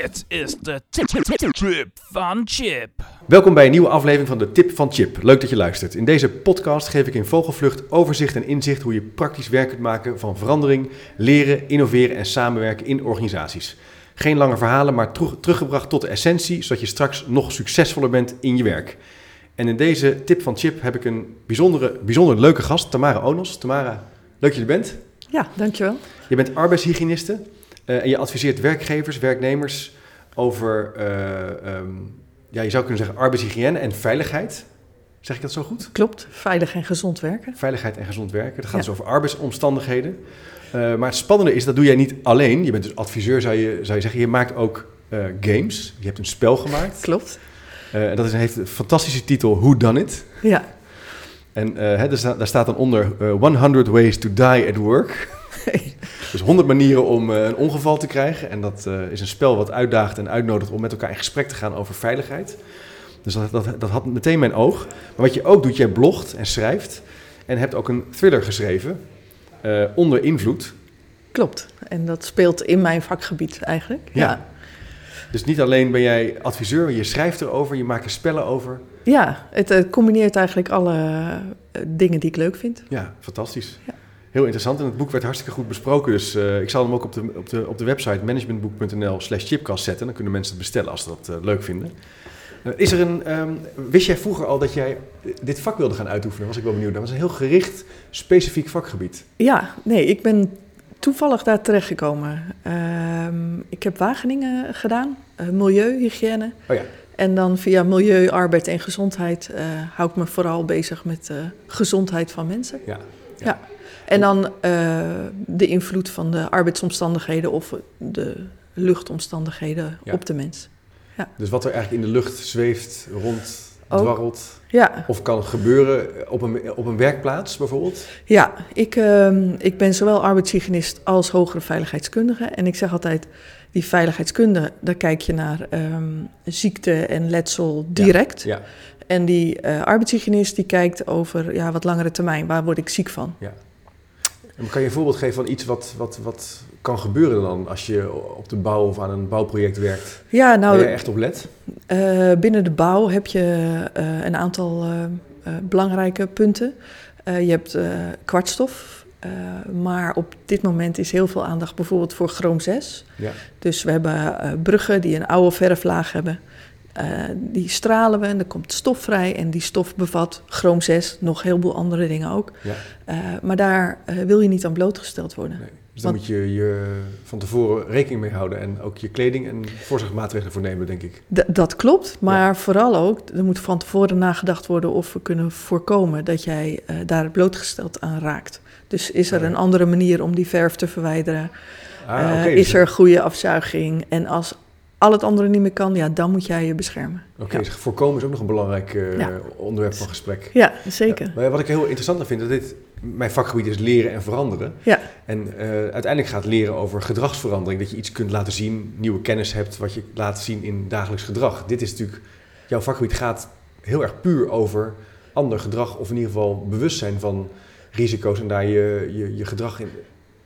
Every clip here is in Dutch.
Dit is de Trip van Chip. Welkom bij een nieuwe aflevering van de Tip van Chip. Leuk dat je luistert. In deze podcast geef ik in vogelvlucht overzicht en inzicht hoe je praktisch werk kunt maken van verandering, leren, innoveren en samenwerken in organisaties. Geen lange verhalen, maar terug- teruggebracht tot de essentie, zodat je straks nog succesvoller bent in je werk. En in deze Tip van Chip heb ik een bijzondere, bijzonder leuke gast, Tamara Onos. Tamara, leuk dat je er bent. Ja, dankjewel. Je bent arbeidshygiëniste en je adviseert werkgevers, werknemers over, eh, ehm, ja, je zou kunnen zeggen arbeidshygiëne en veiligheid. Zeg ik dat zo goed? Klopt. Veilig en gezond werken. Veiligheid en gezond werken. Dat gaat Ja. dus over arbeidsomstandigheden. Eh, maar het spannende is, dat doe jij niet alleen. Je bent dus adviseur, zou je, zou je zeggen. Je maakt ook eh, games. Je hebt een spel gemaakt. Klopt. Eh, en dat is, heeft een fantastische titel, Who Done It? Ja. En eh, hè, daar, staat, daar staat dan onder eh, 100 Ways to Die at Work. dus 100 manieren om eh, een ongeval te krijgen. En dat eh, is een spel wat uitdaagt en uitnodigt om met elkaar in gesprek te gaan over veiligheid. Dus dat, dat, dat had meteen mijn oog. Maar wat je ook doet, jij blogt en schrijft. En hebt ook een thriller geschreven. eh, onder invloed. Klopt. En dat speelt in mijn vakgebied eigenlijk. Ja. Ja. Dus niet alleen ben jij adviseur, je schrijft erover, je maakt er spellen over. Ja, het eh, combineert eigenlijk alle dingen die ik leuk vind. Ja, fantastisch. Ja. Heel interessant. En het boek werd hartstikke goed besproken. Dus eh, ik zal hem ook op de, op de, op de website managementboek.nl slash chipcast zetten. Dan kunnen mensen het bestellen als ze dat eh, leuk vinden. Eh, is er een, ehm, wist jij vroeger al dat jij dit vak wilde gaan uitoefenen? Was ik wel benieuwd. Dat was een heel gericht, specifiek vakgebied. Ja, nee, ik ben toevallig daar terechtgekomen. Ehm ik heb Wageningen gedaan, milieu, hygiëne. Oh ja, En dan via milieu, arbeid en gezondheid hou ik me vooral bezig met de gezondheid van mensen. ja. Ja. En dan eh, de invloed van de arbeidsomstandigheden of de luchtomstandigheden Ja. op de mens. Dus wat er eigenlijk in de lucht zweeft, rond, dwarrelt. Ja, Of kan gebeuren op een, op een werkplaats bijvoorbeeld. ja ik, ehm, ik ben zowel arbeidshygiënist als hogere veiligheidskundige. En ik zeg altijd, die veiligheidskunde, daar kijk je naar ehm, ziekte en letsel direct. Ja, En die eh, arbeidshygiënist die kijkt over ja, wat langere termijn, waar word ik ziek van? En kan je een voorbeeld geven van iets wat, wat, wat kan gebeuren dan als je op de bouw of aan een bouwproject werkt? Ja, Waar nou, je echt op let? Eh, binnen de bouw heb je eh, een aantal eh, belangrijke punten. Je hebt kwartstof, maar op dit moment is heel veel aandacht bijvoorbeeld voor chroom 6. Ja. Dus we hebben bruggen die een oude verflaag hebben. Eh, die stralen we en er komt stof vrij en die stof bevat chroom 6, nog een heleboel andere dingen ook. Ja. Eh, maar daar eh, wil je niet aan blootgesteld worden. Nee. Dus daar Want- moet je, je van tevoren rekening mee houden en ook je kleding en voorzorgmaatregelen voor nemen, denk ik. Dat klopt, maar vooral ook, er moet van tevoren nagedacht worden of we kunnen voorkomen dat jij daar blootgesteld aan raakt. Dus is er een andere manier om die verf te verwijderen? Ah, oké, is dus- er goede afzuiging? En als al het andere niet meer kan, ja, dan moet jij je beschermen. Oké, ja. dus voorkomen is ook nog een belangrijk eh, Ja. onderwerp van gesprek. Ja, zeker. Ja, maar wat ik heel interessant vind, dat dit, mijn vakgebied is leren en veranderen. Ja. En eh, uiteindelijk gaat leren over gedragsverandering. Dat je iets kunt laten zien, nieuwe kennis hebt, wat je laat zien in dagelijks gedrag. Dit is natuurlijk, jouw vakgebied gaat heel erg puur over ander gedrag. Of in ieder geval bewustzijn van risico's en daar je, je, je gedrag in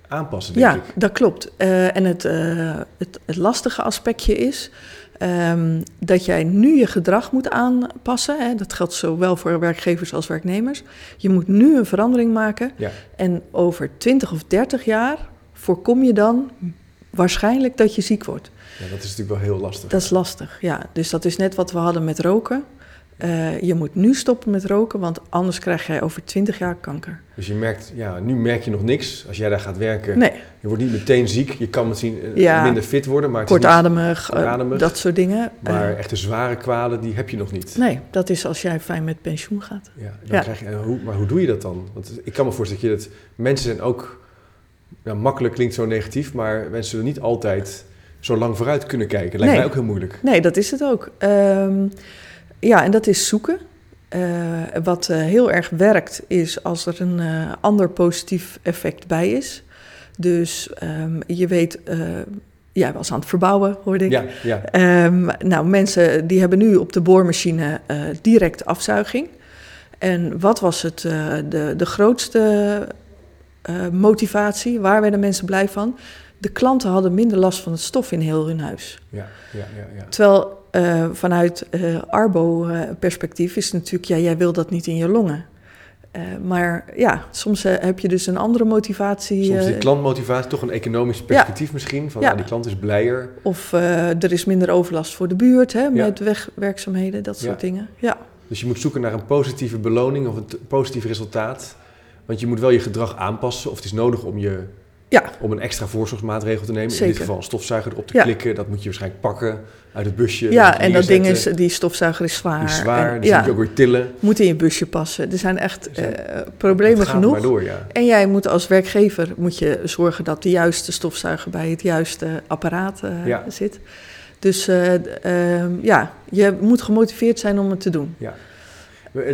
aanpassen, denk Ja, ik. dat klopt. Eh, en het, eh, het, het lastige aspectje is ehm, dat jij nu je gedrag moet aanpassen. Hè. Dat geldt zowel voor werkgevers als werknemers. Je moet nu een verandering maken. Ja. En over 20 of 30 jaar voorkom je dan waarschijnlijk dat je ziek wordt. Ja, dat is natuurlijk wel heel lastig. Dat is lastig, ja. Dus dat is net wat we hadden met roken. Eh, je moet nu stoppen met roken, want anders krijg jij over 20 jaar kanker. Dus je merkt, ja, nu merk je nog niks. Als jij daar gaat werken, Nee, je wordt niet meteen ziek. Je kan misschien eh, Ja. minder fit worden, maar, het is niet- kortademig, eh, kortademig. dat soort dingen. maar Eh, echte zware kwalen, die heb je nog niet. Nee, dat is als jij fijn met pensioen gaat. Ja, dan Ja. Krijg je, hoe, maar hoe doe je dat dan? Want ik kan me voorstellen dat je dat... Mensen zijn ook... Makkelijk klinkt zo negatief, maar mensen zullen niet altijd zo lang vooruit kunnen kijken. Lijkt Nee. mij ook heel moeilijk. Nee, dat is het ook. Ehm, ja, en dat is zoeken. Eh, wat eh, heel erg werkt is als er een eh, ander positief effect bij is. Dus ehm, je weet, jij was aan het verbouwen, hoorde ik. Ja, ja. Ehm, nou, mensen die hebben nu op de boormachine direct afzuiging. En wat was het, de, de grootste motivatie? Waar werden mensen blij van? De klanten hadden minder last van het stof in heel hun huis. ja, ja, ja, ja. Terwijl eh, vanuit eh, Arbo-perspectief is het natuurlijk, ja, jij wil dat niet in je longen. Eh, maar ja, soms eh, heb je dus een andere motivatie. Soms die eh, klantmotivatie, toch een economisch perspectief misschien. Van Ja. ah, die klant is blijer. of eh, er is minder overlast voor de buurt hè, Ja. met wegwerkzaamheden, dat soort dingen. Ja, Dus je moet zoeken naar een positieve beloning of een positief resultaat. Want je moet wel je gedrag aanpassen. Of het is nodig om, je, ja, om een extra voorzorgsmaatregel te nemen. In dit geval een stofzuiger erop te Ja. klikken. Dat moet je waarschijnlijk pakken uit het busje. ja en dat ding is, die stofzuiger is zwaar. Die is zwaar, En, dus ja, moet je ook weer tillen. moet in je busje passen. Er zijn echt Er zijn- eh, problemen genoeg. maar door, ja. En jij moet als werkgever moet je zorgen dat de juiste stofzuiger bij het juiste apparaat eh, Ja. zit. Dus eh, ehm, ja, je moet gemotiveerd zijn om het te doen.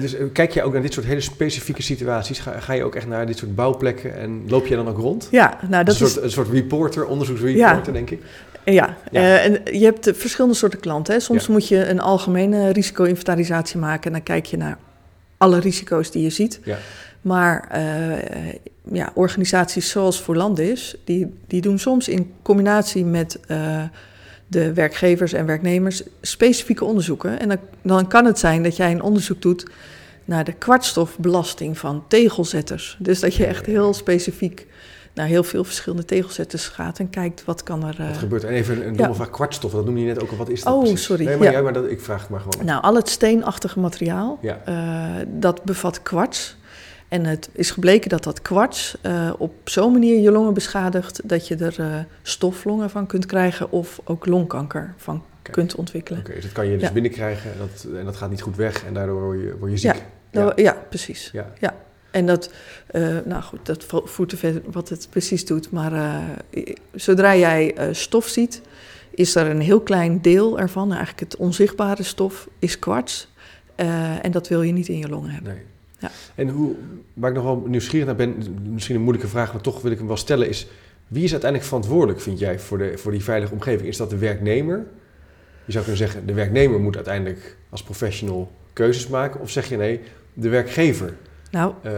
Dus kijk je ook naar dit soort hele specifieke situaties? Ga, ga je ook echt naar dit soort bouwplekken en loop je dan ook rond? Ja, nou dat een, is soort, een soort reporter, onderzoeksreporter, Ja. denk ik. Ja, Ja. eh, en je hebt eh, verschillende soorten klanten. Hè. Soms Ja. moet je een algemene risico-inventarisatie maken en dan kijk je naar alle risico's die je ziet. Ja. Maar eh, ja, organisaties zoals Voorlandis, die, die doen soms in combinatie met de werkgevers en werknemers specifieke onderzoeken. En dan, dan kan het zijn dat jij een onderzoek doet naar de kwartstofbelasting van tegelzetters. Dus dat je echt heel specifiek naar heel veel verschillende tegelzetters gaat en kijkt wat kan er... eh, Wat gebeurt er? En even een, domme ja. vraag, kwartstof, dat noemde je net ook al. Wat is dat Oh, precies? sorry, Nee, maar, ja. ja, maar dat, ik vraag het maar gewoon. Nou, al het steenachtige materiaal, Ja. eh, dat bevat kwarts. En het is gebleken dat dat kwarts eh, op zo'n manier je longen beschadigt... dat je er eh, stoflongen van kunt krijgen of ook longkanker van Kijk. kunt ontwikkelen. Oké, dus dat kan je dus Ja. binnenkrijgen en dat, en dat gaat niet goed weg en daardoor word je, word je ziek. Ja, Nou, ja. precies. Ja. En dat, eh, nou goed, dat vo- voert te ver wat het precies doet. Maar zodra jij stof ziet, is er een heel klein deel ervan, eigenlijk het onzichtbare stof, is kwarts. En dat wil je niet in je longen hebben. Nee. Ja. En hoe, waar ik nog wel nieuwsgierig naar ben, misschien een moeilijke vraag, maar toch wil ik hem wel stellen, is wie is uiteindelijk verantwoordelijk, vind jij, voor, de, voor die veilige omgeving? Is dat de werknemer? Je zou kunnen zeggen, de werknemer moet uiteindelijk als professional keuzes maken. Of zeg je nee, de werkgever Nou, eh,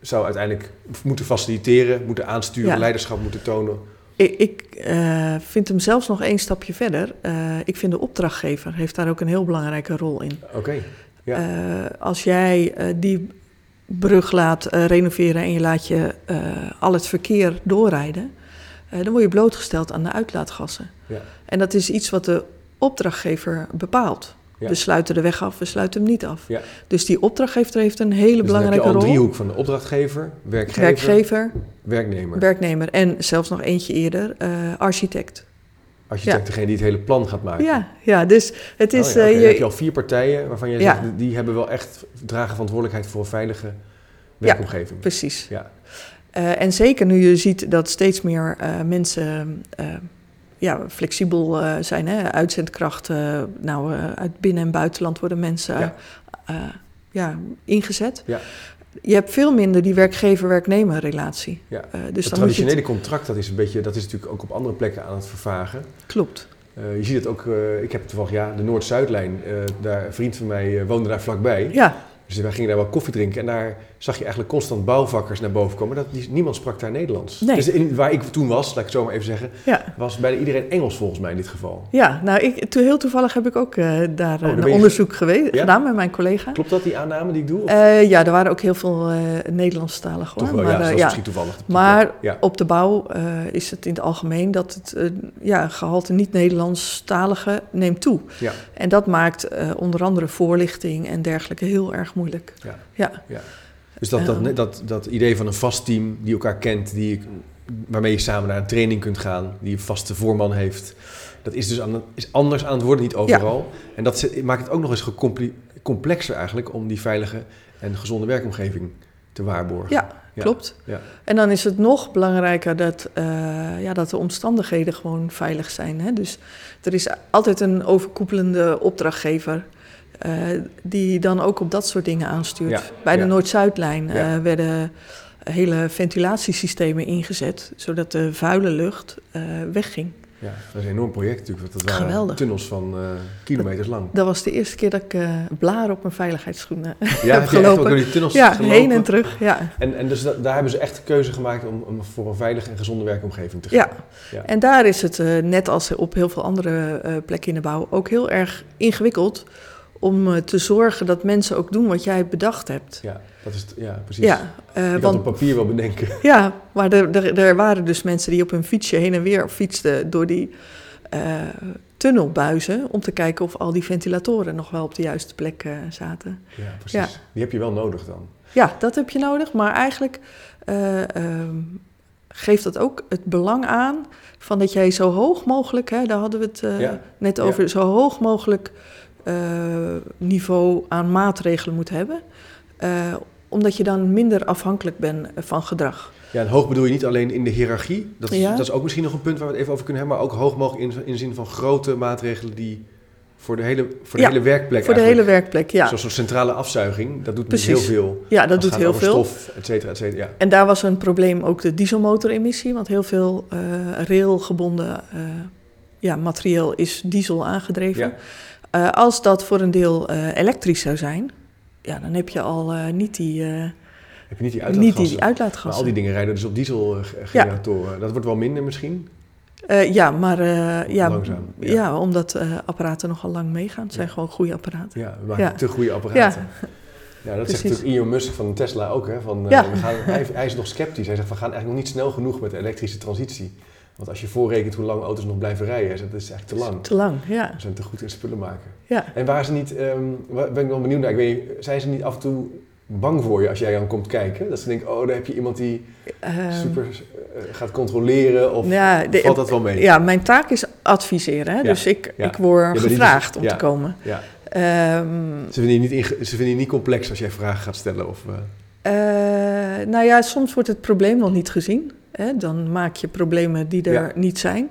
zou uiteindelijk moeten faciliteren, moeten aansturen, Ja. leiderschap moeten tonen. ik, ik eh, vind hem zelfs nog één stapje verder. Eh, ik vind de opdrachtgever heeft daar ook een heel belangrijke rol in. Oké, Ja. Eh, als jij eh, die brug laat eh, renoveren en je laat je al het verkeer doorrijden, dan word je blootgesteld aan de uitlaatgassen. Ja. En dat is iets wat de opdrachtgever bepaalt. Ja. We sluiten de weg af, we sluiten hem niet af. Ja. Dus die opdrachtgever heeft een hele dus dan heb je belangrijke al een rol. driehoek van de opdrachtgever, werkgever, Werkgever, werknemer. werknemer en zelfs nog eentje eerder, architect. Architect, Ja. degene die het hele plan gaat maken. Ja, ja, dus het is... Oh ja, oké, eh, dan je- heb je al vier partijen waarvan je Ja. zegt, die hebben wel echt dragen verantwoordelijkheid voor een veilige werkomgeving. Precies. Ja. Eh, en zeker nu je ziet dat steeds meer eh, mensen ja, flexibel zijn. Hè? Uitzendkracht, eh, nou, uit binnen- en buitenland worden mensen Ja. ja, ingezet. Ja. Je hebt veel minder die werkgever-werknemer relatie. Ja. Eh, dus het traditionele het, contract, dat is, een beetje, dat is natuurlijk ook op andere plekken aan het vervagen. klopt. Eh, je ziet het ook, eh, ik heb toevallig, ja, de Noord-Zuidlijn, daar, een vriend van mij woonde daar vlakbij. Ja, Dus wij gingen daar wel koffie drinken en daar zag je eigenlijk constant bouwvakkers naar boven komen. Dat, niemand sprak daar Nederlands. Nee. Dus in, waar ik toen was, laat ik het zo maar even zeggen, ja. was bijna iedereen Engels volgens mij in dit geval. ja nou, ik, heel toevallig heb ik ook eh, daar Oh, eh, een je- onderzoek geweest, Ja? gedaan met mijn collega. Klopt dat, die aanname die ik doe? Eh, ja, er waren ook heel veel eh Nederlandstaligen hoor. maar, ja, dat misschien toevallig. Maar op de bouw is het in het algemeen dat het ja, gehalte niet-Nederlandstaligen neemt toe. Ja. En dat maakt onder andere voorlichting en dergelijke heel erg moeilijk. Ja. Ja, Dus dat, dat, Ja. dat, dat idee van een vast team die elkaar kent, die, waarmee je samen naar een training kunt gaan, die een vaste voorman heeft, dat is dus aan, is anders aan het worden, niet overal. En dat maakt het ook nog eens complexer eigenlijk om die veilige en gezonde werkomgeving te waarborgen. ja, Ja. klopt. Ja. En dan is het nog belangrijker dat, eh, ja, dat de omstandigheden gewoon veilig zijn. Hè? Dus er is altijd een overkoepelende opdrachtgever eh, die dan ook op dat soort dingen aanstuurt. Ja, Bij de ja. Noord-Zuidlijn eh, Ja. werden hele ventilatiesystemen ingezet, zodat de vuile lucht eh, wegging. Ja, dat is een enorm project natuurlijk. want Dat waren Geweldig. tunnels van kilometers lang. Dat was de eerste keer dat ik blaren op mijn veiligheidsschoenen Ja, heb gelopen. door die tunnels Ja, gelopen? heen en terug. Ja. En, en dus da- daar hebben ze echt de keuze gemaakt om, om voor een veilige en gezonde werkomgeving te gaan. Ja. Ja. en daar is het, net als op heel veel andere plekken in de bouw, ook heel erg ingewikkeld om eh, te zorgen dat mensen ook doen wat jij bedacht hebt. Ja, dat is ja precies. Ja, je kan want op papier wel bedenken. Ja, maar er, er, er waren dus mensen die op hun fietsje heen en weer fietsten door die eh, tunnelbuizen om te kijken of al die ventilatoren nog wel op de juiste plek zaten. Ja, precies. Die heb je wel nodig dan. Ja, dat heb je nodig, maar eigenlijk eh, ehm, geeft dat ook het belang aan van dat jij zo hoog mogelijk, hè, daar hadden we het Ja, net ja. over, zo hoog mogelijk niveau aan maatregelen moet hebben. eh, omdat je dan minder afhankelijk bent van gedrag. Ja, en hoog bedoel je niet alleen in de hiërarchie. Dat is, Ja. dat is ook misschien nog een punt waar we het even over kunnen hebben. Maar ook hoog mogelijk in, in de zin van grote maatregelen die voor de hele, voor de Ja, hele werkplek Voor de hele werkplek, ja. Zoals zo'n centrale afzuiging. Dat doet Precies. heel veel. Ja, dat doet heel veel. Stof, et cetera, et cetera. Ja. En daar was een probleem ook de dieselmotoremissie, want heel veel eh railgebonden eh, ja, materieel is diesel aangedreven. Ja. Eh, als dat voor een deel eh, elektrisch zou zijn, ja, dan heb je al eh, niet die, Heb je niet die niet uitlaatgassen? die Maar uitlaatgassen. al die dingen rijden dus op dieselgeneratoren. Dat wordt wel minder misschien. Ja, maar ja, Langzaam, ja. ja. omdat apparaten nogal lang meegaan. Het zijn Ja. gewoon goede apparaten. Ja, we maken Ja. te goede apparaten. Ja, dat Precies. zegt natuurlijk Elon Musk van Tesla ook. Hè, van, Ja. we gaan, hij, hij is nog sceptisch. Hij zegt, we gaan eigenlijk nog niet snel genoeg met de elektrische transitie. Want als je voorrekent hoe lang auto's nog blijven rijden, dat is echt te lang. Te lang, ja. We zijn te goed in spullen maken. ja. En waren ze niet, waar ben ik wel benieuwd naar, ik weet, zijn ze niet af en toe bang voor je als jij dan komt kijken? Dat ze denken, oh, daar heb je iemand die Ehm, super eh, gaat controleren of ja, de- valt dat wel mee? Ja, mijn taak is adviseren. Hè? Ja, Dus ik, ja. ik word gevraagd om te komen. Ja. Ehm, Ze, vinden je niet ze vinden je niet complex als jij vragen gaat stellen? Of, Eh, nou ja, soms wordt het probleem nog niet gezien. Hè? Dan maak je problemen die er Ja. niet zijn.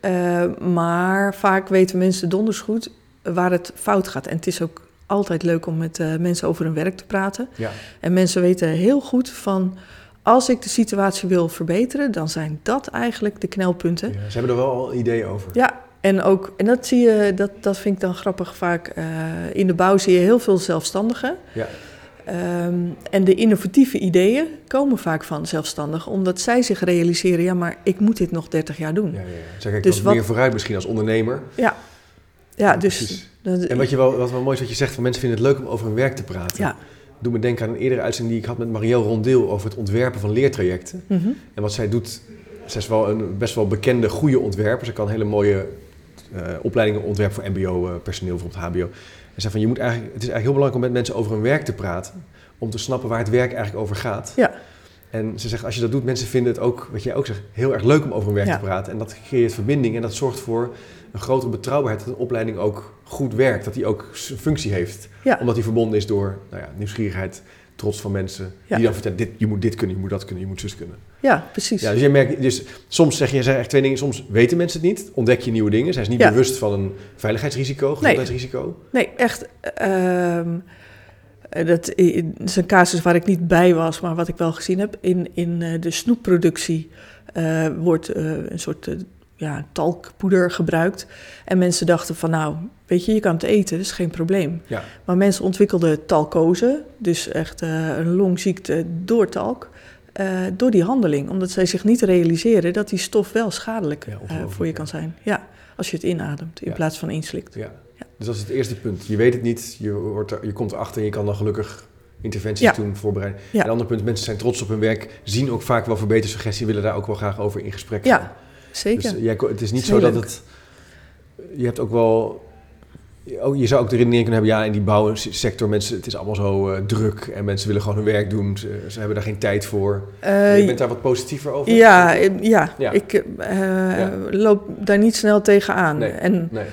Eh, maar vaak weten mensen donders goed waar het fout gaat. En het is ook altijd leuk om met eh, mensen over hun werk te praten. ja. En mensen weten heel goed van... als ik de situatie wil verbeteren... dan zijn dat eigenlijk de knelpunten. ja, ze hebben er wel al ideeën over. Ja, en, ook, en dat zie je, dat, dat vind ik dan grappig vaak. eh, in de bouw zie je heel veel zelfstandigen. Ja. Ehm, en de innovatieve ideeën komen vaak van zelfstandigen, omdat zij zich realiseren: ja, maar ik moet dit nog 30 jaar doen. Ja, Ja, ja, ja. Zij kijken Dus wat meer vooruit misschien als ondernemer. dus. precies. dat- En wat, je wel, wat wel mooi is wat je zegt, van mensen vinden het leuk om over hun werk te praten. ja. Doe me denken aan een eerdere uitzending die ik had met Marielle Rondeel over het ontwerpen van leertrajecten. mhm. En wat zij doet, zij is wel een best wel bekende, goede ontwerper. Ze kan hele mooie eh, opleidingen ontwerpen voor mbo-personeel, bijvoorbeeld hbo. En zei van, je moet eigenlijk, het is eigenlijk heel belangrijk om met mensen over hun werk te praten. Om te snappen waar het werk eigenlijk over gaat. Ja. En ze zegt, als je dat doet, mensen vinden het ook, wat jij ook zegt, heel erg leuk om over hun werk Ja. te praten. En dat creëert verbinding en dat zorgt voor een grotere betrouwbaarheid dat een opleiding ook goed werkt. Dat die ook zijn functie heeft. Ja. Omdat die verbonden is door nou ja, nieuwsgierigheid, trots van mensen. Ja. Die dan vertellen, dit, je moet dit kunnen, je moet dat kunnen, je moet zus kunnen. ja, precies. Ja, dus, je merkt, dus soms zeg je, zeg echt twee dingen. Soms weten mensen het niet, ontdek je nieuwe dingen. Zijn ze niet Ja. bewust van een veiligheidsrisico, gezondheidsrisico. Nee, echt. ehm, eh, dat is een casus waar ik niet bij was, maar wat ik wel gezien heb. In, in eh, de snoepproductie eh, wordt eh, een soort ja, talkpoeder gebruikt. En mensen dachten van nou, weet je, je kan het eten, dat is geen probleem. Ja. Maar mensen ontwikkelden talkose, dus echt eh, een longziekte door talk. eh, door die handeling, omdat zij zich niet realiseren dat die stof wel schadelijk Ja, eh, voor je kan zijn. Ja, als je het inademt in Ja. plaats van inslikt. Ja. Dus dat is het eerste punt. Je weet het niet, je, wordt er, je komt erachter en je kan dan gelukkig interventies doen, voorbereiden. Ja. En een ander punt, mensen zijn trots op hun werk, zien ook vaak wel verbetersuggestie, willen daar ook wel graag over in gesprek gaan. Ja, zeker. Dus jij, ko- het is niet is zo dat leuk. het... Je hebt ook wel... Je zou ook de redenering kunnen hebben, ja, in die bouwsector, mensen, het is allemaal zo eh, druk en mensen willen gewoon hun werk doen. Ze, ze hebben daar geen tijd voor. Eh, je bent daar wat positiever over? ja, eh, ja, Ja. ik eh, Ja. loop daar niet snel tegenaan. Nee. En Nee.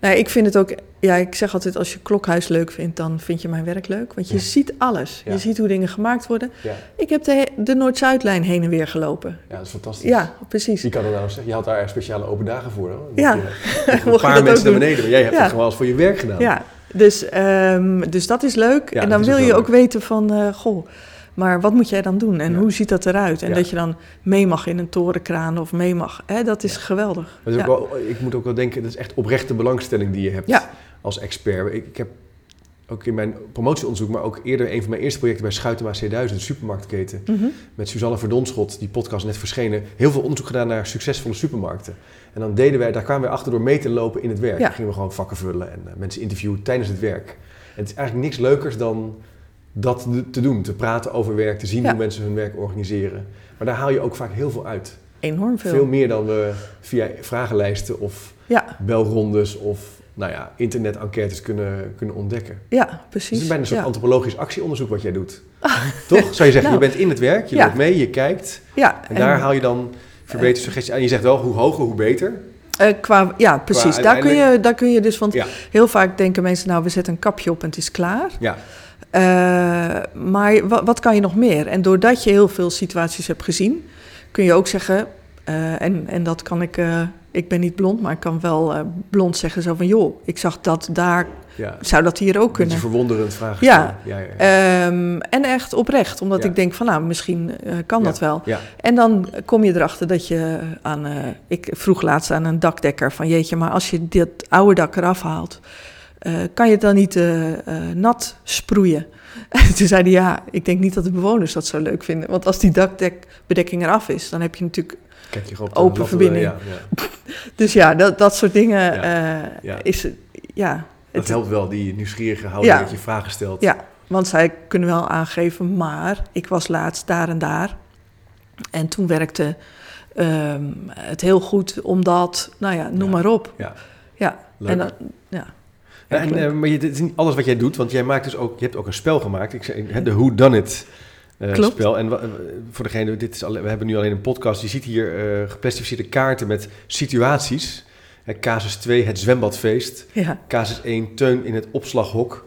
Nou, ik vind het ook, ja, ik zeg altijd, als je klokhuis leuk vindt, dan vind je mijn werk leuk. Want je Ja. ziet alles. Ja. Je ziet hoe dingen gemaakt worden. Ja. Ik heb de, de Noord-Zuidlijn heen en weer gelopen. ja, dat is fantastisch. Ja, precies. Je kan er nou zeggen, je had daar speciale open dagen voor. Hoor. Ja. Je- Een paar mensen naar beneden, maar jij hebt het gewoon als voor je werk gedaan. Ja, dus, ehm, dus dat is leuk. Ja, en dan wil ook je ook weten van, eh, goh, maar wat moet jij dan doen? En Ja. hoe ziet dat eruit? En Ja. dat je dan mee mag in een torenkraan of mee mag. Hè, dat is geweldig. Is ook wel, ik moet ook wel denken, dat is echt oprechte belangstelling die je hebt Ja. Als expert. Ik, ik heb ook in mijn promotieonderzoek, maar ook eerder een van mijn eerste projecten bij Schuitema C1000, een supermarktketen, Mhm. met Suzanne Verdonschot, die podcast net verschenen, heel veel onderzoek gedaan naar succesvolle supermarkten. En dan deden wij, daar kwamen we achter door mee te lopen in het werk. Ja. Dan gingen we gewoon vakken vullen en eh, mensen interviewen tijdens het werk. En het is eigenlijk niks leukers dan dat te- te doen, te praten over werk, te zien Ja. hoe mensen hun werk organiseren. Maar daar haal je ook vaak heel veel uit. Enorm veel. Veel meer dan we via vragenlijsten of Ja, belrondes of nou ja, internet-enquêtes kunnen, kunnen ontdekken. ja, Het precies. is bijna een soort ja. antropologisch actieonderzoek wat jij doet. Toch? Zou je zeggen, Nou. je bent in het werk, je Ja. loopt mee, je kijkt. ja, En daar haal je dan verbeterde suggesties aan. Je zegt wel, hoe hoger, hoe beter. eh, qua, ja, precies. Daar kun, je, daar kun je dus, want Ja. heel vaak denken mensen, nou, we zetten een kapje op en het is klaar. Ja, Eh, maar wat, wat kan je nog meer? En doordat je heel veel situaties hebt gezien, kun je ook zeggen, eh, en, en dat kan ik, eh, ik ben niet blond, maar ik kan wel eh, blond zeggen zo van, joh, ik zag dat daar, ja. zou dat hier ook kunnen? verwonderend vragen Ja. Ja. Ehm, en echt oprecht, omdat ik denk van, nou, misschien kan dat wel. ja. En dan kom je erachter dat je aan, ik vroeg laatst aan een dakdekker van, jeetje, maar als je dit oude dak eraf haalt, kan je het dan niet nat sproeien? En toen zei hij, ja, ik denk niet dat de bewoners dat zo leuk vinden. Want als die dakdekbedekking eraf is, dan heb je natuurlijk... Kijk je Open verbinding. Ja, ja. Dus ja, dat, dat soort dingen eh, is... Ja, Dat het- helpt wel, die nieuwsgierige houding dat je vragen stelt. Ja, want zij kunnen wel aangeven, maar ik was laatst daar en daar. En toen werkte ehm, het heel goed, omdat, nou ja, noem maar op. Ja. Ja, Leuk. en dan, ja. En, eh, maar je, dit is niet alles wat jij doet, want jij maakt dus ook, je hebt ook een spel gemaakt. Ik zei, de Who Done It eh, Klopt. spel. En eh, voor degene, dit is alle, we hebben nu alleen een podcast. Je ziet hier geplastificeerde kaarten met situaties. Casus 2, het zwembadfeest. ja. Casus 1, Teun in het opslaghok.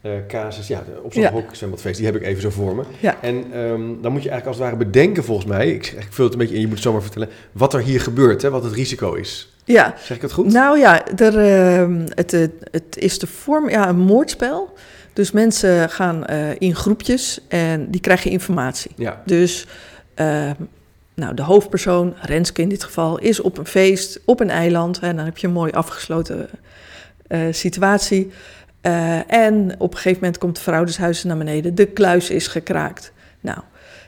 Eh, casus, ja, de opslaghok, zwembadfeest, die heb ik even zo voor me. Ja. En ehm, dan moet je eigenlijk als het ware bedenken, volgens mij, ik, ik vul het een beetje in, je moet het zomaar vertellen, wat er hier gebeurt, hè, wat het risico is. Ja, Zeg ik dat goed? nou ja, er, ehm, het, eh, het is de vorm, ja, een moordspel. Dus mensen gaan eh, in groepjes en die krijgen informatie. Ja, Dus ehm, nou, de hoofdpersoon, Renske in dit geval, is op een feest op een eiland. En dan heb je een mooi afgesloten eh, situatie. En op een gegeven moment komt de vrouw des huizes naar beneden. De kluis is gekraakt. Nou,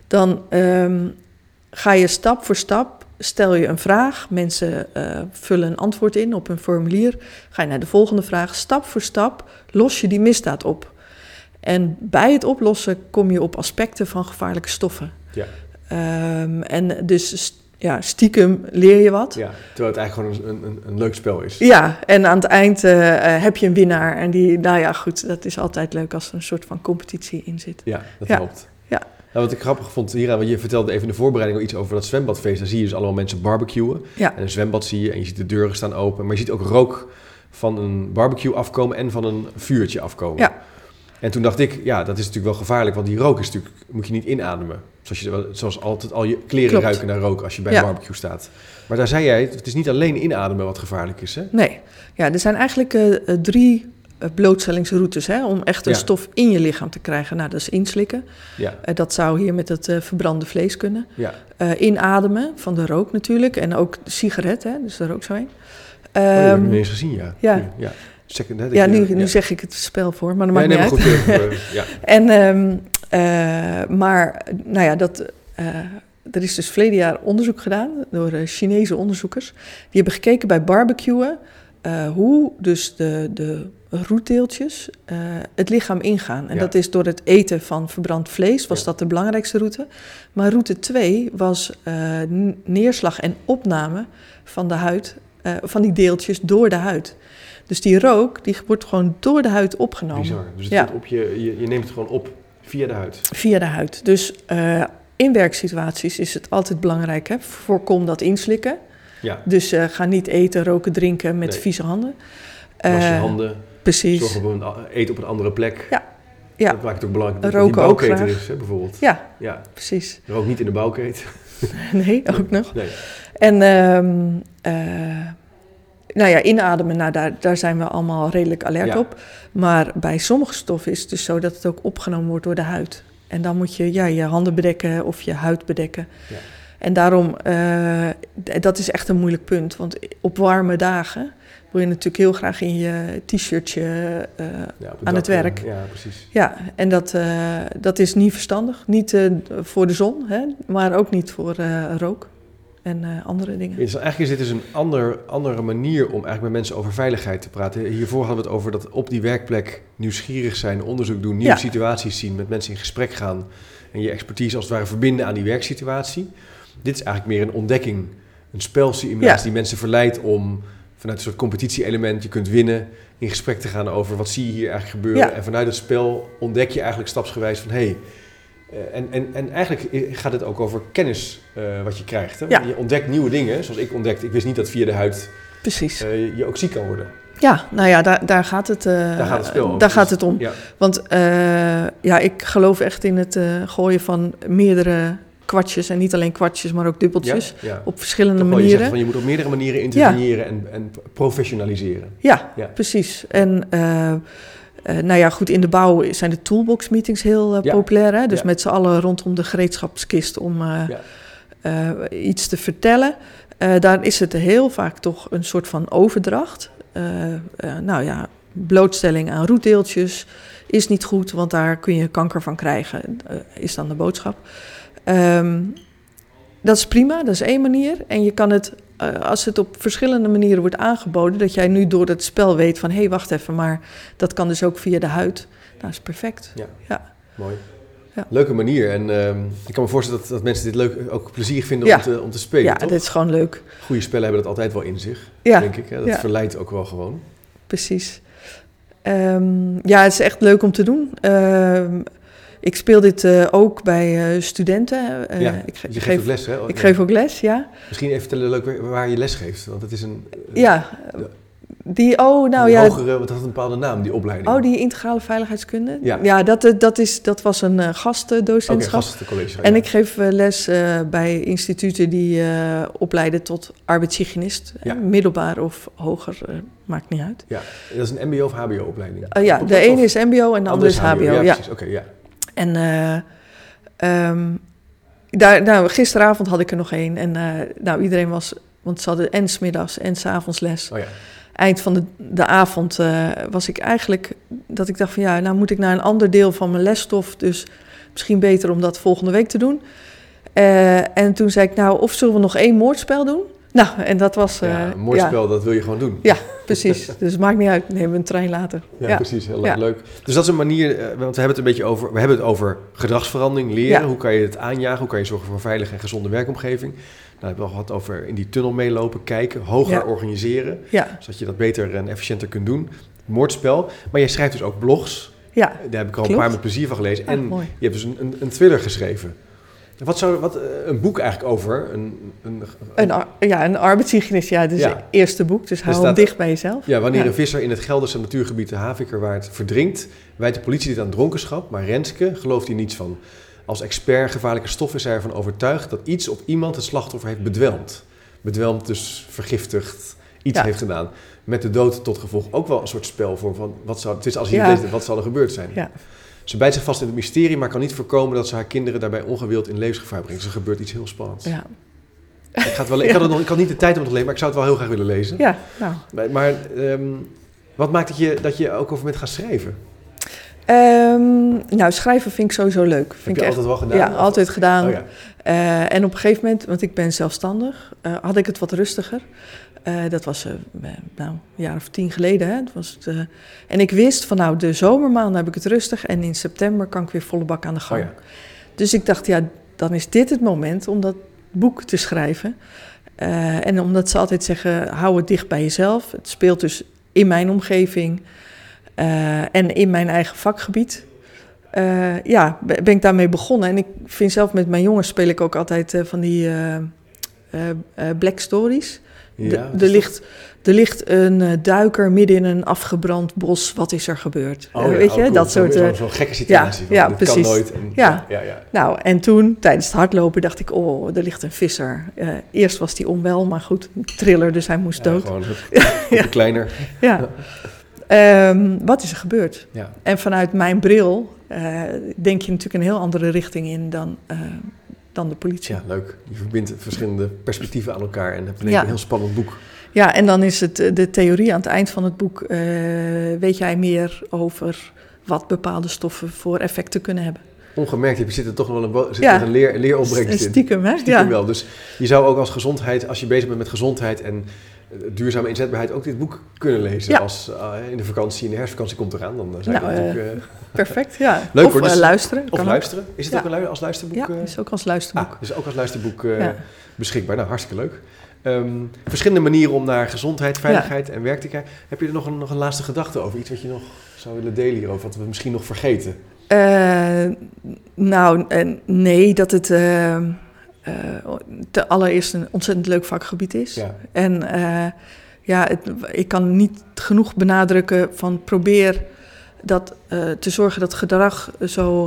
dan ehm, ga je stap voor stap, stel je een vraag. Mensen eh, vullen een antwoord in op een formulier. Ga je naar de volgende vraag. Stap voor stap los je die misdaad op. En bij het oplossen kom je op aspecten van gevaarlijke stoffen. ja, Ehm, en dus ja, stiekem leer je wat. ja. Terwijl het eigenlijk gewoon een, een, een leuk spel is. Ja, en aan het eind eh, eh, heb je een winnaar. En die, nou ja, goed, dat is altijd leuk als er een soort van competitie in zit. Ja, dat Ja. helpt. Ja. Nou, wat ik grappig vond hieraan, want je vertelde even in de voorbereiding al iets over dat zwembadfeest. Daar zie je dus allemaal mensen barbecuen. Ja, En een zwembad zie je en je ziet de deuren staan open. Maar je ziet ook rook van een barbecue afkomen en van een vuurtje afkomen. Ja. En toen dacht ik, ja, dat is natuurlijk wel gevaarlijk, want die rook is natuurlijk, moet je niet inademen. Zoals, je, zoals altijd al je kleren Klopt. ruiken naar rook als je bij Ja. een barbecue staat. Maar daar zei jij, het is niet alleen inademen wat gevaarlijk is, hè? nee. Ja, er zijn eigenlijk eh, eh, drie blootstellingsroutes hè, om echt een Ja. stof in je lichaam te krijgen. Nou, dat is inslikken. Ja, Eh, dat zou hier met het eh, verbrande vlees kunnen. ja. Eh, inademen van de rook natuurlijk. En ook de sigaret, hè, dus de rook zo heen. Oh, die heb ik Ehm, niet eens gezien, ja. ja. ja. Second, hè, ja, je- nu, nu zeg ik het spel voor, maar dat maakt nee, niet uit. goed. eh, ja. En, ehm, eh, maar, nou ja, dat, eh, er is dus verleden jaar onderzoek gedaan door eh, Chinese onderzoekers. Die hebben gekeken bij barbecuen eh, hoe dus de, de roetdeeltjes eh, het lichaam ingaan. En Ja. dat is door het eten van verbrand vlees, was Ja. dat de belangrijkste route. Maar route 2 was eh, neerslag en opname van de huid, van die deeltjes door de huid. Dus die rook, die wordt gewoon door de huid opgenomen. Bizar. Dus het Ja. op je, je, je neemt het gewoon op via de huid. Via de huid. Dus in werksituaties is het altijd belangrijk. Hè? Voorkom dat inslikken. Ja. Dus eh, ga niet eten, roken, drinken met Nee. vieze handen. Was je Eh, handen, precies. zorg een, eet op een andere plek. Ja, ja. Dat maakt het ook belangrijk dat Roken ook graag. is, hè, bijvoorbeeld. Ja, Ja, precies. rook niet in de bouwketen. Nee, ook nog. Nee. En ehm, eh, nou ja, inademen, nou, daar, daar zijn we allemaal redelijk alert Ja. op. Maar bij sommige stoffen is het dus zo dat het ook opgenomen wordt door de huid. En dan moet je ja, je handen bedekken of je huid bedekken. Ja. En daarom, d- dat is echt een moeilijk punt. Want op warme dagen wil je natuurlijk heel graag in je t-shirtje eh, Ja, aan het eh, werk. Ja, precies. Ja, en dat, dat is niet verstandig. Niet voor de zon, hè, maar ook niet voor rook en andere dingen. Dus eigenlijk is dit dus een ander, andere manier om eigenlijk met mensen over veiligheid te praten. Hiervoor hadden we het over dat op die werkplek nieuwsgierig zijn, onderzoek doen, nieuwe Ja. situaties zien, met mensen in gesprek gaan en je expertise als het ware verbinden aan die werksituatie. Dit is eigenlijk meer een ontdekking, een spelsimulatie Ja. die mensen verleidt om vanuit een soort competitie-element, je kunt winnen, in gesprek te gaan over wat zie je hier eigenlijk gebeuren. Ja. En vanuit het spel ontdek je eigenlijk stapsgewijs van hé, hey, eh, en, en, en eigenlijk gaat het ook over kennis eh, wat je krijgt. Hè? Ja. Je ontdekt nieuwe dingen, zoals ik ontdekte. Ik wist niet dat via de huid Precies. eh, je ook ziek kan worden. Ja, nou ja, daar, daar gaat het, eh, Daar gaat het spel over. Daar gaat het om. Ja, Want ja, ik geloof echt in het gooien van meerdere kwartjes. En niet alleen kwartjes, maar ook dubbeltjes. ja. Op verschillende Toch wel, je, zegt manieren. van, je moet op meerdere manieren interveneren en, en professionaliseren. Ja, precies. En eh, eh, nou ja, goed, in de bouw zijn de toolbox meetings heel eh, populair. Hè? Dus met z'n allen rondom de gereedschapskist om iets te vertellen. Daar is het heel vaak toch een soort van overdracht. Nou ja, blootstelling aan roetdeeltjes is niet goed, want daar kun je kanker van krijgen, is dan de boodschap. Ehm, dat is prima, dat is één manier. En je kan het, eh, als het op verschillende manieren wordt aangeboden, dat jij nu door het spel weet van hé, hey, wacht even, maar dat kan dus ook via de huid. Nou, is perfect. Ja. Ja. Mooi. Ja. Leuke manier. En ehm, ik kan me voorstellen dat, dat mensen dit leuk, ook plezier vinden Ja. om, te, om te spelen. Ja, toch? dit is gewoon leuk. Goede spellen hebben dat altijd wel in zich, Ja, denk ik. Hè? Dat verleidt ook wel gewoon. precies. Ehm, ja, het is echt leuk om te doen. Ik speel dit eh, ook bij eh, studenten. Eh, ja, ik, ge- je geeft geef, ook les, hè? ik geef ook les, ja. Misschien even vertellen leuk waar- je les geeft. Want het is een, Ja, die, oh, nou ja, hogere, wat had een bepaalde naam, die opleiding. oh, die integrale veiligheidskunde. Ja. dat, eh, dat, is, dat was een gastdocentschap. gastencollege. En ja. ik geef les bij instituten die opleiden tot arbeidshygiënist. Ja. Middelbaar of hoger, maakt niet uit. Ja, dat is een mbo of hbo-opleiding. Ja, de ene is mbo en de andere is hbo. Ja, Ja, precies. Oké, ja. En eh, ehm, daar, nou, gisteravond had ik er nog één. En eh, nou, iedereen was, want ze hadden en smiddags en s'avonds les. Oh ja. Eind van de, de avond eh, was ik eigenlijk, dat ik dacht van ja, nou moet ik naar een ander deel van mijn lesstof. Dus misschien beter om dat volgende week te doen. En toen zei ik nou, of zullen we nog één moordspel doen? Nou, en dat was... eh, ja, een mooi ja, spel, dat wil je gewoon doen. Ja, precies. dus maakt niet uit, nemen we een trein later. Ja, Ja. precies. Heel leuk. Dus dat is een manier, eh, want we hebben het een beetje over, we hebben het over gedragsverandering, leren. Hoe kan je het aanjagen? Hoe kan je zorgen voor een veilige en gezonde werkomgeving? Nou, we hebben al gehad over in die tunnel meelopen, kijken, hoger Ja. organiseren, Ja, zodat je dat beter en efficiënter kunt doen. Moordspel. Maar jij schrijft dus ook blogs. ja. Daar heb ik al Klopt. een paar met plezier van gelezen. Ah, en mooi. je hebt dus een, een, een thriller geschreven. Wat zou wat, eh, een boek eigenlijk over? Een, een, Een, ja, een arbeidshygiënist, ja, dus Ja. eerste boek. Dus hou staat- hem dicht bij jezelf. Ja, wanneer Ja. een visser in het Gelderse natuurgebied de Havikerwaard verdrinkt, wijt de politie dit aan dronkenschap, maar Renske gelooft hier niets van. Als expert gevaarlijke stoffen is hij ervan overtuigd dat iets of iemand het slachtoffer heeft bedwelmd. Bedwelmd, dus vergiftigd, iets Ja. heeft gedaan. Met de dood tot gevolg ook wel een soort spel voor van wat zou, het is als je wat zal er gebeurd zijn. Ja. Ze bijt zich vast in het mysterie, maar kan niet voorkomen dat ze haar kinderen daarbij ongewild in levensgevaar brengt. Dus er gebeurt iets heel spannends. Ja, Ik, ga het wel, ik, had het nog, ik had niet de tijd om het te lezen, maar ik zou het wel heel graag willen lezen. ja nou. Maar, maar ehm, wat maakt dat je, dat je ook over bent gaan schrijven? Ehm, nou, schrijven vind ik sowieso leuk. Heb Vind je ik echt, altijd wel gedaan? Ja, altijd gedaan. Oh ja. Eh, en op een gegeven moment, want ik ben zelfstandig, eh, had ik het wat rustiger. Eh, dat was eh, nou, een jaar of tien geleden. Hè. Was het, eh, en ik wist van nou, de zomermaanden heb ik het rustig en in september kan ik weer volle bak aan de Oh gang. ja. Dus ik dacht, ja, dan is dit het moment om dat boek te schrijven. En omdat ze altijd zeggen, hou het dicht bij jezelf. Het speelt dus in mijn omgeving en in mijn eigen vakgebied. Ja, be- ben ik daarmee begonnen. En ik vind zelf met mijn jongens speel ik ook altijd van die black stories. Ja, er, ligt, er ligt een eh, duiker midden in een afgebrand bos. Wat is er gebeurd? Oh Eh, ja, weet oh, je, cool. dat soort... Zo'n eh, zo'n gekke situatie. van, ja, precies. kan nooit. En, Ja. ja, ja. nou, en toen, tijdens het hardlopen, dacht ik... Oh, er ligt een visser. Eerst was hij onwel, maar goed, een triller, dus hij moest Ja, dood. gewoon hup, kleiner. Ja. Ehm, wat is er gebeurd? Ja. En vanuit mijn bril denk je natuurlijk een heel andere richting in dan, dan de politie. ja, leuk. Je verbindt verschillende perspectieven aan elkaar en hebt Ja. een heel spannend boek. Ja, en dan is het eh, de theorie aan het eind van het boek. eh, weet jij meer over wat bepaalde stoffen voor effecten kunnen hebben? Ongemerkt heb je zit er toch wel een, zit Ja. er een leer, leeropbrengst in. Stiekem, hè? Stiekem ja. wel. Dus je zou ook als gezondheid, als je bezig bent met gezondheid en duurzame inzetbaarheid, ook dit boek kunnen lezen. Ja. Als eh, in de vakantie, in de herfstvakantie komt eraan. Dan eh, je Nou, dat natuurlijk... eh, Perfect, ja. Leuk, of hoor, dus- luisteren. of ook. luisteren. Is het Ja. ook een als luisterboek? Ja, is ook als luisterboek. Ah, dus ook als luisterboek Ja. beschikbaar. Nou, hartstikke leuk. Ehm, verschillende manieren om naar gezondheid, veiligheid en werk te kijken. Heb je er nog een, nog een laatste gedachte over? Iets wat je nog zou willen delen hierover, wat we misschien nog vergeten? Nou, nee, dat het eh, eh, te allereerst een ontzettend leuk vakgebied is. Ja. En eh, ja, het, ik kan niet genoeg benadrukken van probeer dat, eh, te zorgen dat gedrag zo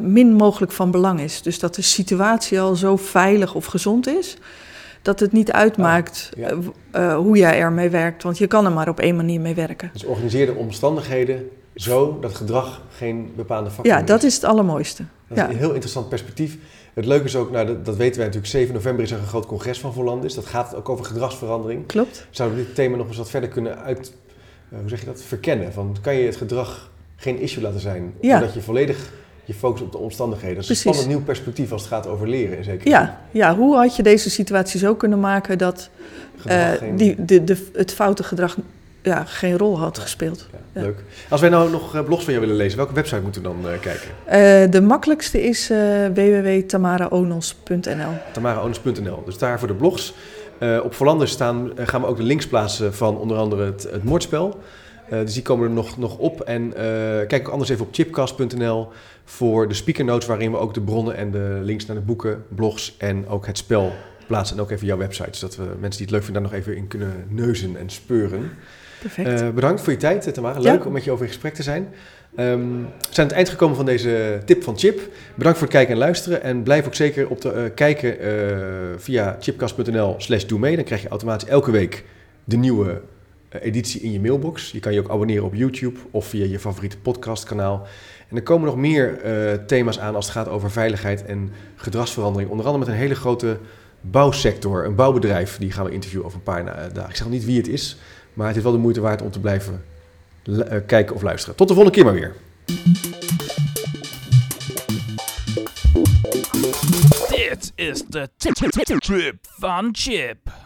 min mogelijk van belang is. Dus dat de situatie al zo veilig of gezond is, dat het niet uitmaakt ja. eh, hoe jij ermee werkt. Want je kan er maar op één manier mee werken. Dus organiseer de omstandigheden zo dat gedrag geen bepaalde factor Ja, is. dat is het allermooiste. Dat is Ja. een heel interessant perspectief. Het leuke is ook, nou, dat, dat weten wij natuurlijk, 7 november is er een groot congres van Volandis. Dat gaat ook over gedragsverandering. Klopt? Zouden we dit thema nog eens wat verder kunnen uit, eh, hoe zeg je dat, verkennen? Van, kan je het gedrag geen issue laten zijn? Ja. Omdat je volledig je focust op de omstandigheden. Dat is Precies. een spannend nieuw perspectief als het gaat over leren in zekere Ja, ja, hoe had je deze situatie zo kunnen maken dat eh, geen- die, de, de, het foute gedrag ja, geen rol had gespeeld? Ja. Leuk. Als wij nou nog eh, blogs van jou willen lezen, welke website moeten we dan eh, kijken? Eh, de makkelijkste is eh www.tamaraonos.nl. tamaraonus.nl. Dus daar voor de blogs. Op Volanders staan, gaan we ook de links plaatsen van onder andere het, het moordspel. Dus die komen er nog, nog op. En kijk ook anders even op chipcast.nl voor de speaker notes... waarin we ook de bronnen en de links naar de boeken, blogs en ook het spel plaatsen. En ook even jouw website, zodat we mensen die het leuk vinden... daar nog even in kunnen neuzen en speuren. Perfect. Eh, bedankt voor je tijd, eh, Tamara. Leuk Ja. om met je over in gesprek te zijn. Ehm, we zijn aan het eind gekomen van deze tip van Chip. Bedankt voor het kijken en luisteren. En blijf ook zeker op de, eh, kijken via chipcast.nl slash doe mee. Dan krijg je automatisch elke week de nieuwe editie in je mailbox. Je kan je ook abonneren op YouTube of via je favoriete podcastkanaal. En er komen nog meer thema's aan als het gaat over veiligheid en gedragsverandering. Onder andere met een hele grote bouwsector, een bouwbedrijf. Die gaan we interviewen over een paar dagen. Ik zeg nog niet wie het is, maar het is wel de moeite waard om te blijven eh, kijken of luisteren. Tot de volgende keer maar weer. Is Chip.